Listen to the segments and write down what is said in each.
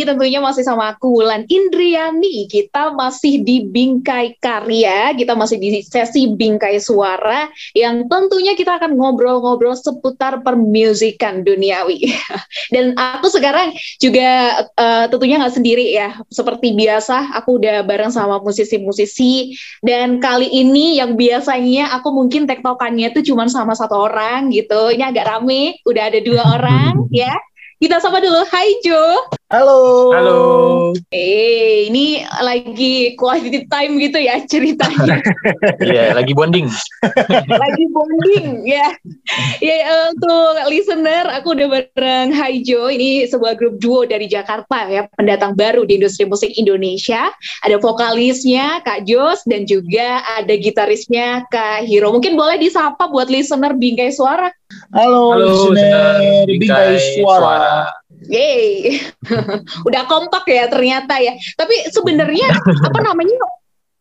lagi tentunya masih sama aku Wulan Indriani. Kita masih di Bingkai Karya, kita masih di sesi Bingkai Suara yang tentunya kita akan ngobrol-ngobrol seputar permusikan duniawi. Dan aku sekarang juga uh, tentunya nggak sendiri ya. Seperti biasa, aku udah bareng sama musisi-musisi dan kali ini yang biasanya aku mungkin tektokannya itu cuma sama satu orang gitu. Ini agak rame, udah ada dua orang ya. Kita sapa dulu. Hai Jo. Halo. Halo. Eh, ini lagi quality time gitu ya ceritanya. Iya, lagi bonding. lagi bonding ya. Ya uh, untuk listener, aku udah bareng Hai Jo. Ini sebuah grup duo dari Jakarta ya, pendatang baru di industri musik Indonesia. Ada vokalisnya Kak Jos dan juga ada gitarisnya Kak Hiro. Mungkin boleh disapa buat listener Bingkai Suara. Halo, Halo listener Bingkai Suara. Suara. Yeay, udah kompak ya ternyata ya. Tapi sebenarnya apa namanya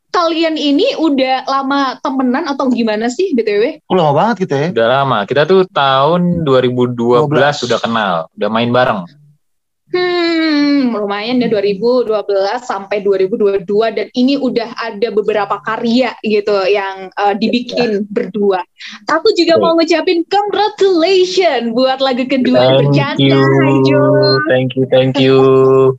kalian ini udah lama temenan atau gimana sih BTW? Oh, lama banget kita ya. Udah lama. Kita tuh tahun 2012 12. udah kenal, udah main bareng. Hmm, lumayan ya 2012 sampai 2022 dan ini udah ada beberapa karya gitu yang uh, dibikin ya. berdua. Aku juga okay. mau ngucapin congratulations buat lagu kedua thank bercanda. You. Thank you, thank you,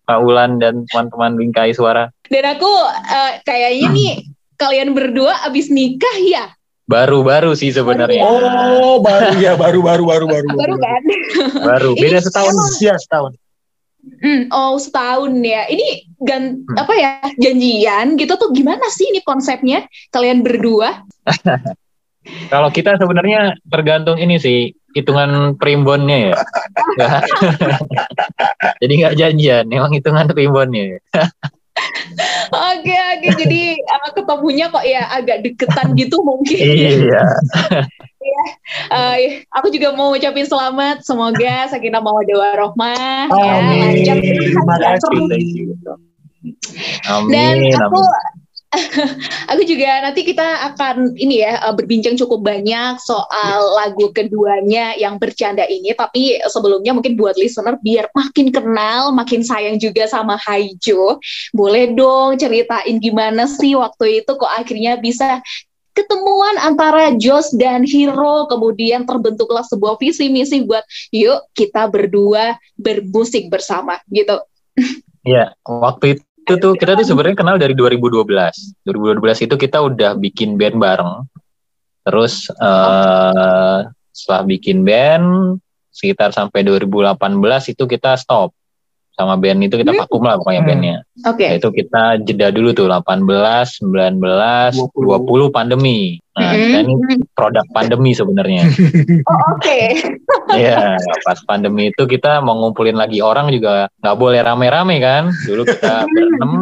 Pak Ulan dan teman-teman Bingkai Suara. Dan aku uh, kayaknya nih kalian berdua abis nikah ya? Baru-baru sih sebenarnya. Oh, baru ya, baru baru baru baru. Baru kan? Baru, beda setahun. Iya, setahun. Hmm, oh setahun ya. Ini gan hmm. apa ya janjian gitu tuh gimana sih ini konsepnya kalian berdua? Kalau kita sebenarnya tergantung ini sih hitungan primbonnya ya. Jadi nggak janjian, emang hitungan primbonnya. Oke oke. Jadi uh, ketemunya kok ya agak deketan gitu mungkin. Iya. ya, uh, aku juga mau ucapin selamat. Semoga sakinah mawaddah ya. Lancar. Terima kasih. Dan aku aku juga nanti kita akan ini ya eh, berbincang cukup banyak soal lagu keduanya yang bercanda ini. Tapi sebelumnya mungkin buat listener biar makin kenal makin sayang juga sama Haijo. Boleh dong ceritain gimana sih waktu itu kok akhirnya bisa ketemuan antara Jos dan Hiro kemudian terbentuklah sebuah visi misi buat yuk kita berdua bermusik bersama gitu. Iya, waktu itu itu tuh kita tuh sebenarnya kenal dari 2012. 2012 itu kita udah bikin band bareng. Terus uh, setelah bikin band sekitar sampai 2018 itu kita stop sama band itu kita hmm. vakum lah pokoknya hmm. bandnya. Oke. Okay. Itu kita jeda dulu tuh 18, 19, 20, 20 pandemi. Nah, hmm. kita ini produk pandemi sebenarnya. oh, oke. Okay. Iya, pas pandemi itu kita mau ngumpulin lagi orang juga nggak boleh rame-rame kan. Dulu kita hmm. berenam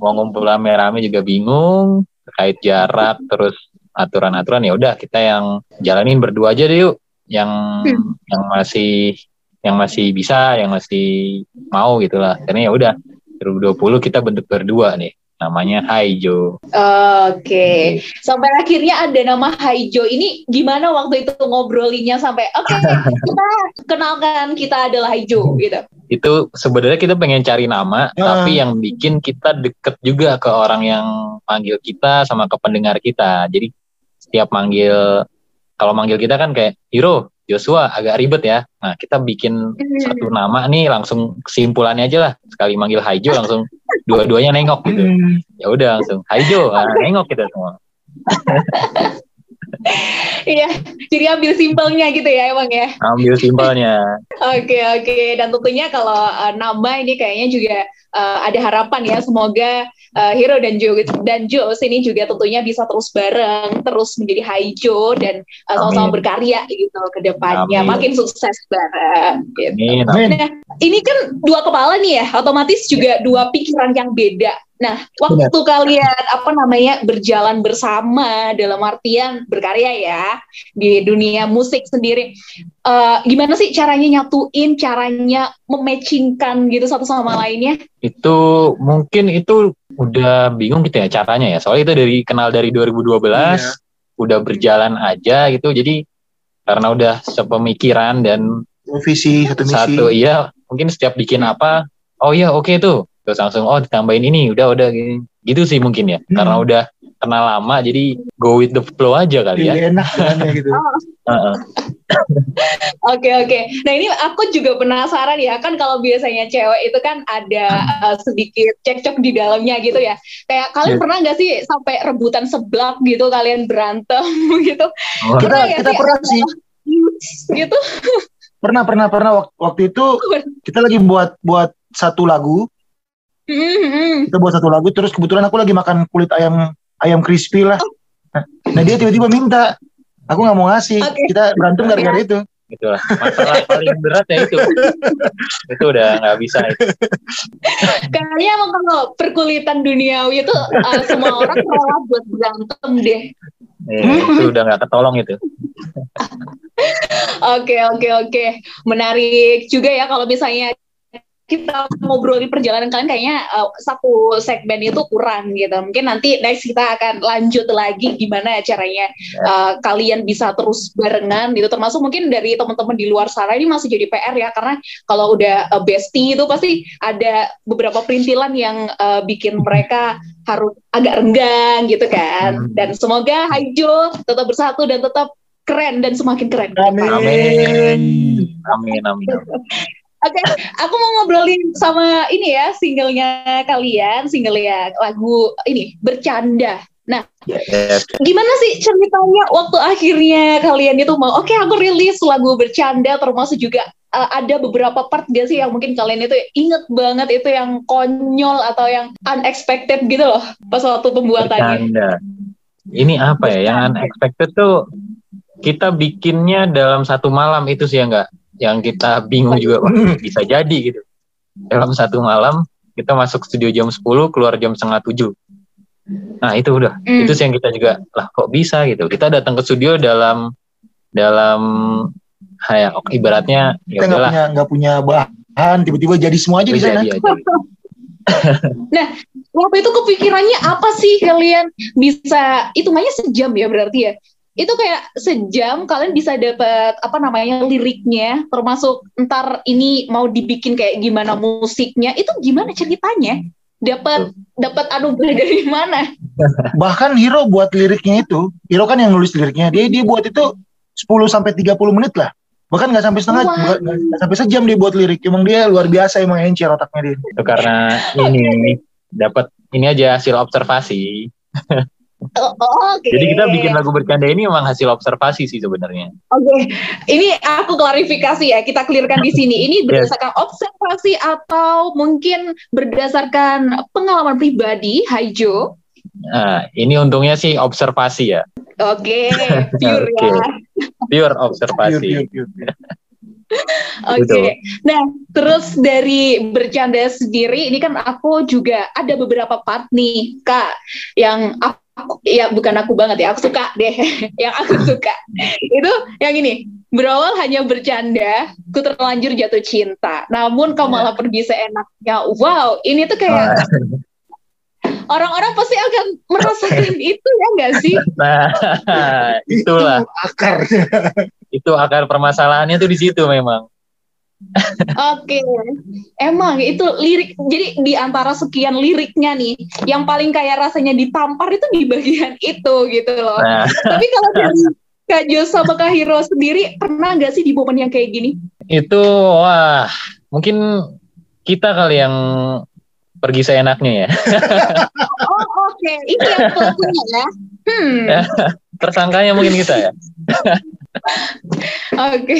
mau ngumpul rame-rame juga bingung terkait jarak terus aturan-aturan ya udah kita yang jalanin berdua aja deh yuk yang hmm. yang masih yang masih bisa, yang masih mau gitu lah. Karena ya udah 2020 kita bentuk berdua nih namanya Haijo. Oke, okay. sampai akhirnya ada nama Haijo. Ini gimana waktu itu ngobrolinya sampai oke okay, kita kenalkan kita adalah Haijo gitu. Itu sebenarnya kita pengen cari nama, uh. tapi yang bikin kita deket juga ke orang yang panggil kita sama ke pendengar kita. Jadi setiap manggil kalau manggil kita kan kayak Hiro, Joshua agak ribet ya. Nah, kita bikin hmm. satu nama nih langsung kesimpulannya aja lah. Sekali manggil Haijo langsung dua-duanya nengok gitu. Hmm. Ya udah langsung Haijo, nah, nengok kita semua. Iya, jadi ambil simpelnya gitu ya emang ya. Ambil simpelnya. Oke oke, okay. dan tentunya kalau uh, nama ini kayaknya juga uh, ada harapan ya semoga uh, Hero dan Jo dan Jo ini juga tentunya bisa terus bareng, terus menjadi Haijo dan uh, sama-sama berkarya gitu ke depannya, Amin. makin sukses bareng. Gitu. Amin. Nah, ini kan dua kepala nih ya, otomatis juga dua pikiran yang beda. Nah, waktu Benar. kalian apa namanya berjalan bersama dalam artian berkarya ya di dunia musik sendiri, uh, gimana sih caranya nyatuin, caranya mematchingkan gitu satu sama lainnya? Itu mungkin itu udah bingung gitu ya caranya ya. Soalnya itu dari kenal dari 2012, iya. udah berjalan aja gitu. Jadi karena udah sepemikiran dan visi satu misi. Satu iya, mungkin setiap bikin apa oh iya oke okay tuh terus langsung oh ditambahin ini udah udah gini gitu sih mungkin ya hmm. karena udah kenal lama jadi go with the flow aja kali ya enak gitu Oke oke. Nah ini aku juga penasaran ya kan kalau biasanya cewek itu kan ada uh, sedikit cekcok di dalamnya gitu ya. Kayak kalian yeah. pernah nggak sih sampai rebutan seblak gitu kalian berantem gitu? Oh. Kita kita pernah sih. Gitu. Pernah pernah pernah waktu, waktu itu kita lagi buat buat satu lagu Mm-hmm. Kita buat satu lagu terus kebetulan aku lagi makan kulit ayam ayam crispy lah. Nah, nah dia tiba-tiba minta, aku nggak mau ngasih. Okay. Kita berantem gara-gara itu. Itulah masalah paling berat ya itu. itu udah nggak bisa itu. Kayaknya emang kalau perkulitan duniawi itu uh, semua orang rela buat berantem deh. Eh, itu udah nggak ketolong itu. Oke oke oke, menarik juga ya kalau misalnya kita ngobrolin perjalanan kalian kayaknya uh, satu segmen itu kurang gitu. Mungkin nanti next kita akan lanjut lagi gimana caranya uh, kalian bisa terus barengan gitu. Termasuk mungkin dari teman-teman di luar sana ini masih jadi PR ya karena kalau udah uh, bestie itu pasti ada beberapa perintilan yang uh, bikin mereka harus agak renggang gitu kan. Hmm. Dan semoga Haijo tetap bersatu dan tetap keren dan semakin keren. Amin. Amin. Amin. Amin. Oke, okay, aku mau ngobrolin sama ini ya singlenya kalian, single ya lagu ini bercanda. Nah, yes. gimana sih ceritanya waktu akhirnya kalian itu mau? Oke, okay, aku rilis lagu bercanda, termasuk juga uh, ada beberapa part gak sih yang mungkin kalian itu inget banget itu yang konyol atau yang unexpected gitu loh pas waktu pembuatannya. Bercanda. Ini apa ya? Yang unexpected tuh kita bikinnya dalam satu malam itu sih ya enggak yang kita bingung juga Wah, bisa jadi gitu. Dalam satu malam kita masuk studio jam 10 keluar jam setengah tujuh. Nah itu udah. Mm. itu sih yang kita juga lah kok bisa gitu. Kita datang ke studio dalam dalam kayak ibaratnya ya kita nggak punya nggak punya bahan tiba-tiba jadi semua aja di sana. nah waktu itu kepikirannya apa sih kalian bisa itu hitungannya sejam ya berarti ya itu kayak sejam kalian bisa dapat apa namanya liriknya. Termasuk ntar ini mau dibikin kayak gimana musiknya. Itu gimana ceritanya? Dapat dapat anugerah dari mana? Bahkan Hero buat liriknya itu Hero kan yang nulis liriknya. Dia dia buat itu 10 sampai 30 menit lah. Bahkan nggak sampai setengah wow. gak sampai sejam dia buat lirik. Emang dia luar biasa emang encer otaknya dia. Itu karena ini dapat ini aja hasil observasi oh, okay. Jadi kita bikin lagu bercanda ini memang hasil observasi sih sebenarnya. Oke, okay. ini aku klarifikasi ya, kita clearkan di sini. Ini berdasarkan yes. observasi atau mungkin berdasarkan pengalaman pribadi, Haijo? Nah, ini untungnya sih observasi ya. Oke, okay. pure okay. ya. Pure observasi. Pure, pure, pure. Oke, okay. nah terus dari bercanda sendiri, ini kan aku juga ada beberapa part nih, Kak, yang aku aku ya bukan aku banget ya aku suka deh. Yang aku suka. Itu yang ini. Berawal hanya bercanda ku terlanjur jatuh cinta. Namun kau malah pergi seenaknya. Wow ini tuh kayak orang-orang pasti akan merasakan itu ya enggak sih? Nah itulah. Itu akar. Itu akar permasalahannya tuh di situ memang Oke, okay. emang itu lirik. Jadi di antara sekian liriknya nih, yang paling kayak rasanya ditampar itu di bagian itu gitu loh. Nah. Tapi kalau dari Kak Jo sama Kak Hiro sendiri pernah nggak sih di momen yang kayak gini? Itu wah, mungkin kita kali yang pergi seenaknya ya. oh oke, okay. ini yang pelakunya ya. Hmm. Tersangkanya mungkin kita ya. Oke.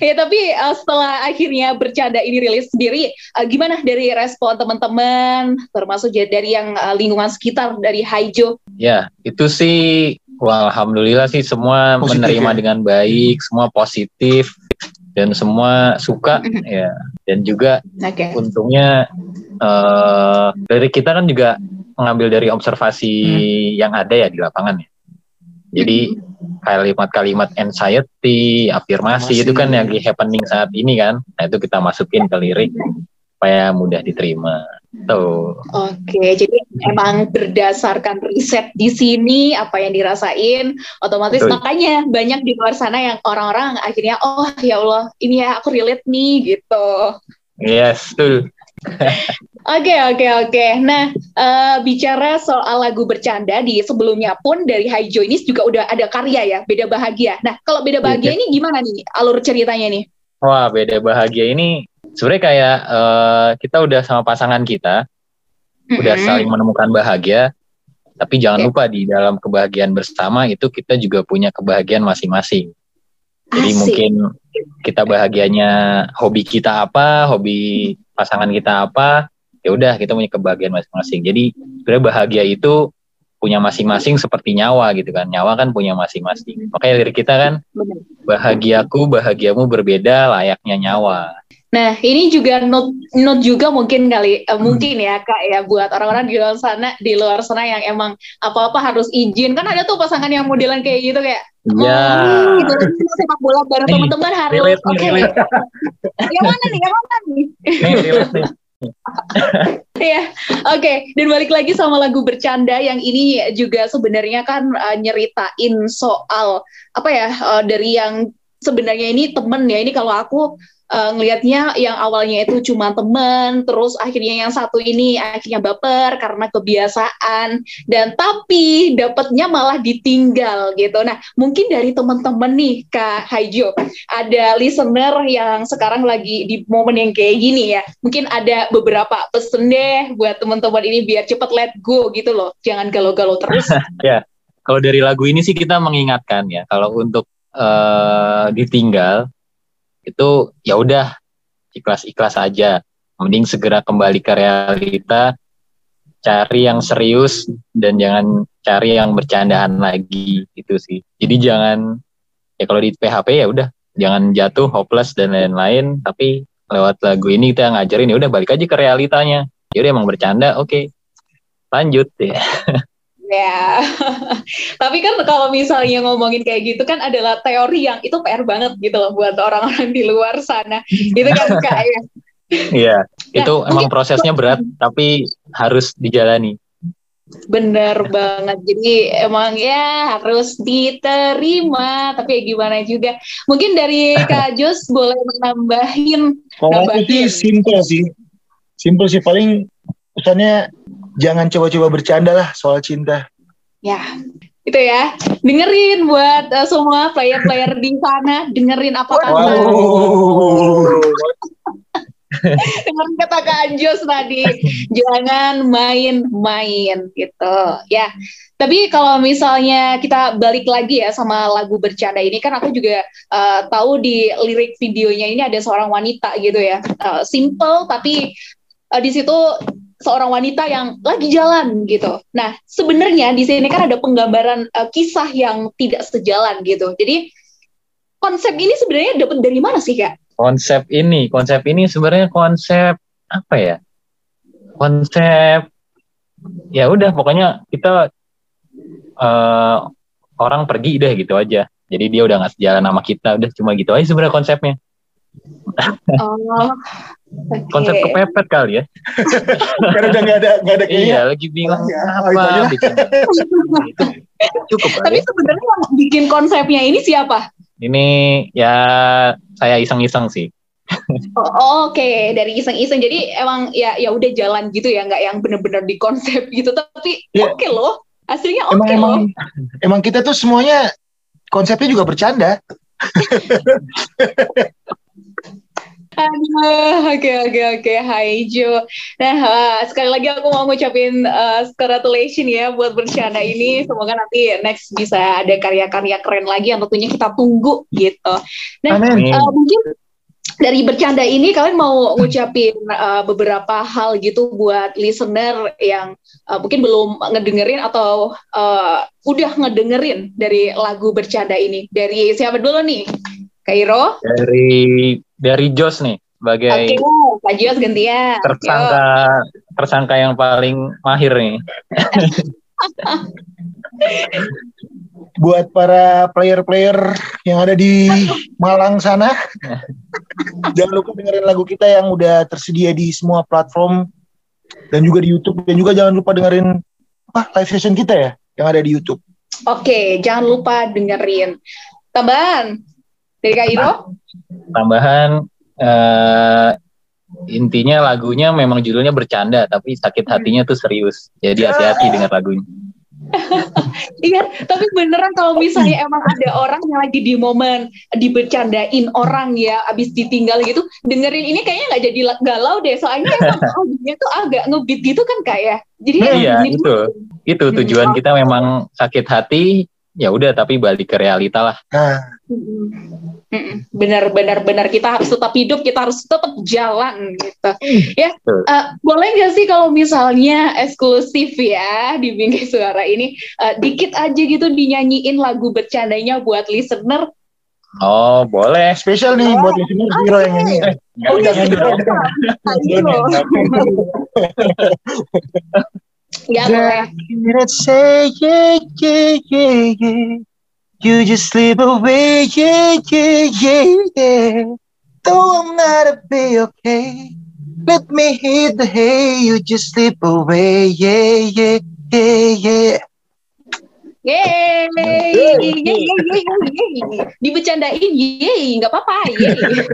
ya tapi uh, setelah akhirnya bercanda ini rilis sendiri, uh, gimana dari respon teman-teman, termasuk dari yang uh, lingkungan sekitar dari Haijo? Ya, itu sih, wah, alhamdulillah sih semua positif, menerima ya? dengan baik, semua positif dan semua suka ya. Dan juga okay. untungnya uh, dari kita kan juga mengambil dari observasi hmm. yang ada ya di lapangan ya. Jadi kalimat-kalimat anxiety, afirmasi Masih. itu kan yang lagi happening saat ini kan. Nah itu kita masukin ke lirik supaya mudah diterima. Tuh. Oke, jadi emang berdasarkan riset di sini apa yang dirasain, otomatis Betul. makanya banyak di luar sana yang orang-orang akhirnya oh ya Allah ini ya aku relate nih gitu. Yes, betul. Oke oke oke. Nah uh, bicara soal lagu bercanda di sebelumnya pun dari Haijo ini juga udah ada karya ya, beda bahagia. Nah kalau beda bahagia yeah. ini gimana nih alur ceritanya nih? Wah beda bahagia ini sebenarnya kayak uh, kita udah sama pasangan kita, mm-hmm. udah saling menemukan bahagia. Tapi jangan okay. lupa di dalam kebahagiaan bersama itu kita juga punya kebahagiaan masing-masing. Jadi Asik. mungkin kita bahagianya hobi kita apa, hobi pasangan kita apa, ya udah kita punya kebahagiaan masing-masing jadi sebenarnya bahagia itu punya masing-masing seperti nyawa gitu kan nyawa kan punya masing-masing makanya lirik kita kan bahagiaku bahagiamu berbeda layaknya nyawa Nah, ini juga not not juga mungkin kali uh, mungkin ya Kak ya buat orang-orang di luar sana di luar sana yang emang apa-apa harus izin. Kan ada tuh pasangan yang modelan kayak gitu kayak Ya. Oh, gitu. sepak bola bareng teman-teman harus oke. Okay. yang mana nih? Yang mana nih? nih. Iya, oke. Okay. Dan balik lagi sama lagu bercanda yang ini juga sebenarnya kan uh, nyeritain soal apa ya uh, dari yang sebenarnya ini temen ya. Ini kalau aku uh, ngelihatnya yang awalnya itu cuma temen, terus akhirnya yang satu ini akhirnya baper karena kebiasaan, dan tapi dapatnya malah ditinggal gitu. Nah, mungkin dari teman-teman nih Kak Haijo, ada listener yang sekarang lagi di momen yang kayak gini ya, mungkin ada beberapa pesen deh buat teman-teman ini biar cepet let go gitu loh, jangan galau-galau terus. ya, kalau dari lagu ini sih kita mengingatkan ya, kalau untuk uh, ditinggal itu ya udah ikhlas-ikhlas aja. Mending segera kembali ke realita, cari yang serius dan jangan cari yang bercandaan lagi itu sih. Jadi jangan ya kalau di PHP ya udah jangan jatuh hopeless dan lain-lain tapi lewat lagu ini kita ngajarin ya udah balik aja ke realitanya. Ya udah emang bercanda, oke. Okay. Lanjut ya. Ya, tapi kan kalau misalnya ngomongin kayak gitu kan adalah teori yang itu PR banget gitu loh buat orang-orang di luar sana. Itu kan kayak. Iya, nah, itu emang prosesnya berat tapi harus dijalani. Bener banget. Jadi emang ya harus diterima. Tapi ya gimana juga. Mungkin dari Kak Jos boleh menambahin. Kalau itu simple sih. Simple sih paling pesannya jangan coba-coba bercanda lah soal cinta. Ya, itu ya. Dengerin buat uh, semua player-player di sana, dengerin apa kata. Wow. dengerin kata Kak Anjos tadi, jangan main-main gitu. Ya. Tapi kalau misalnya kita balik lagi ya sama lagu bercanda ini kan aku juga uh, tahu di lirik videonya ini ada seorang wanita gitu ya. Uh, simple tapi uh, di situ seorang wanita yang lagi jalan gitu. Nah, sebenarnya di sini kan ada penggambaran uh, kisah yang tidak sejalan gitu. Jadi konsep ini sebenarnya dapat dari mana sih, Kak? Konsep ini, konsep ini sebenarnya konsep apa ya? Konsep ya udah pokoknya kita uh, orang pergi deh gitu aja. Jadi dia udah nggak sejalan sama kita, udah cuma gitu aja sebenarnya konsepnya. Oh, okay. konsep kepepet kali ya karena udah nggak ada nggak ada kayaknya iya lagi bingung oh, ya. apa oh, bikin itu cukup tapi sebenarnya yang bikin konsepnya ini siapa ini ya saya iseng-iseng sih Oh, Oke, okay. dari iseng-iseng. Jadi emang ya ya udah jalan gitu ya, nggak yang bener-bener di konsep gitu. Tapi ya. oke okay loh, aslinya oke okay loh. Emang, emang kita tuh semuanya konsepnya juga bercanda. Aduh, oke oke oke, Hai Jo. Nah, uh, sekali lagi aku mau ngucapin uh, congratulations ya buat bercanda ini. Semoga nanti next bisa ada karya-karya keren lagi yang tentunya kita tunggu gitu. Nah, Uh, mungkin dari bercanda ini kalian mau ngucapin uh, beberapa hal gitu buat listener yang uh, mungkin belum ngedengerin atau uh, udah ngedengerin dari lagu bercanda ini. Dari siapa dulu nih? Kairo? Dari dari Jos nih sebagai Oke, Pak Jos gantian. Tersangka Yo. tersangka yang paling mahir nih. Buat para player-player yang ada di Malang sana, jangan lupa dengerin lagu kita yang udah tersedia di semua platform dan juga di YouTube dan juga jangan lupa dengerin apa live session kita ya yang ada di YouTube. Oke, jangan lupa dengerin. Tambahan dari Kak Iro? Tambahan uh, intinya lagunya memang judulnya bercanda tapi sakit hatinya tuh serius. Jadi hati-hati dengan lagunya. Iya tapi beneran kalau misalnya emang ada orang yang lagi di momen dibercandain orang ya abis ditinggal gitu dengerin ini kayaknya nggak jadi galau deh. Soalnya emang lagunya tuh agak ngebit gitu kan kayak ya. jadi nah, iya itu. Itu tujuan kita memang sakit hati ya udah tapi balik ke realita lah. Benar benar benar kita harus tetap hidup, kita harus tetap jalan gitu. Ya, uh, boleh nggak sih kalau misalnya eksklusif ya di Bingkai Suara ini uh, dikit aja gitu dinyanyiin lagu bercandanya buat listener Oh, boleh. Spesial nih oh. buat listener Hero yang ini. Eh, oh, jangan dong. Ya boleh. Let's say yeah, yeah, yeah, yeah. You just slip away, yeah, yeah, yeah, yeah. Though I'm not a be okay. Let me hit the hay, you just slip away, yeah, yeah, yeah, yeah. Yeay, yeay, yeay, yeay, yeay. Dibecandain, yeay, nggak apa-apa, yeay.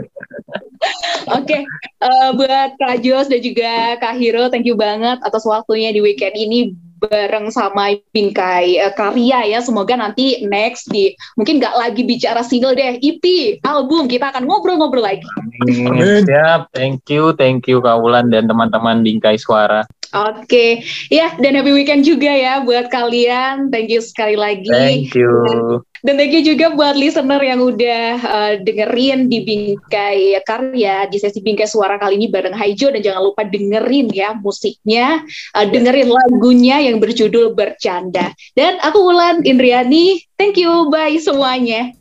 Oke, okay. uh, eh, buat Kak Jos dan juga Kak Hiro, thank you banget atas waktunya di weekend ini bareng sama Bingkai uh, Karya ya. Semoga nanti next di mungkin nggak lagi bicara single deh, EP, album kita akan ngobrol-ngobrol lagi. Amin. Siap, thank you, thank you Kak Wulan dan teman-teman Bingkai Suara. Oke, okay. ya dan happy weekend juga ya buat kalian. Thank you sekali lagi. Thank you. Dan, thank you juga buat listener yang udah uh, dengerin di Bingkai Karya di sesi Bingkai Suara kali ini bareng Haijo dan jangan lupa dengerin ya musiknya, uh, dengerin lagunya yang berjudul Bercanda. Dan aku Ulan Indriani. Thank you, bye semuanya.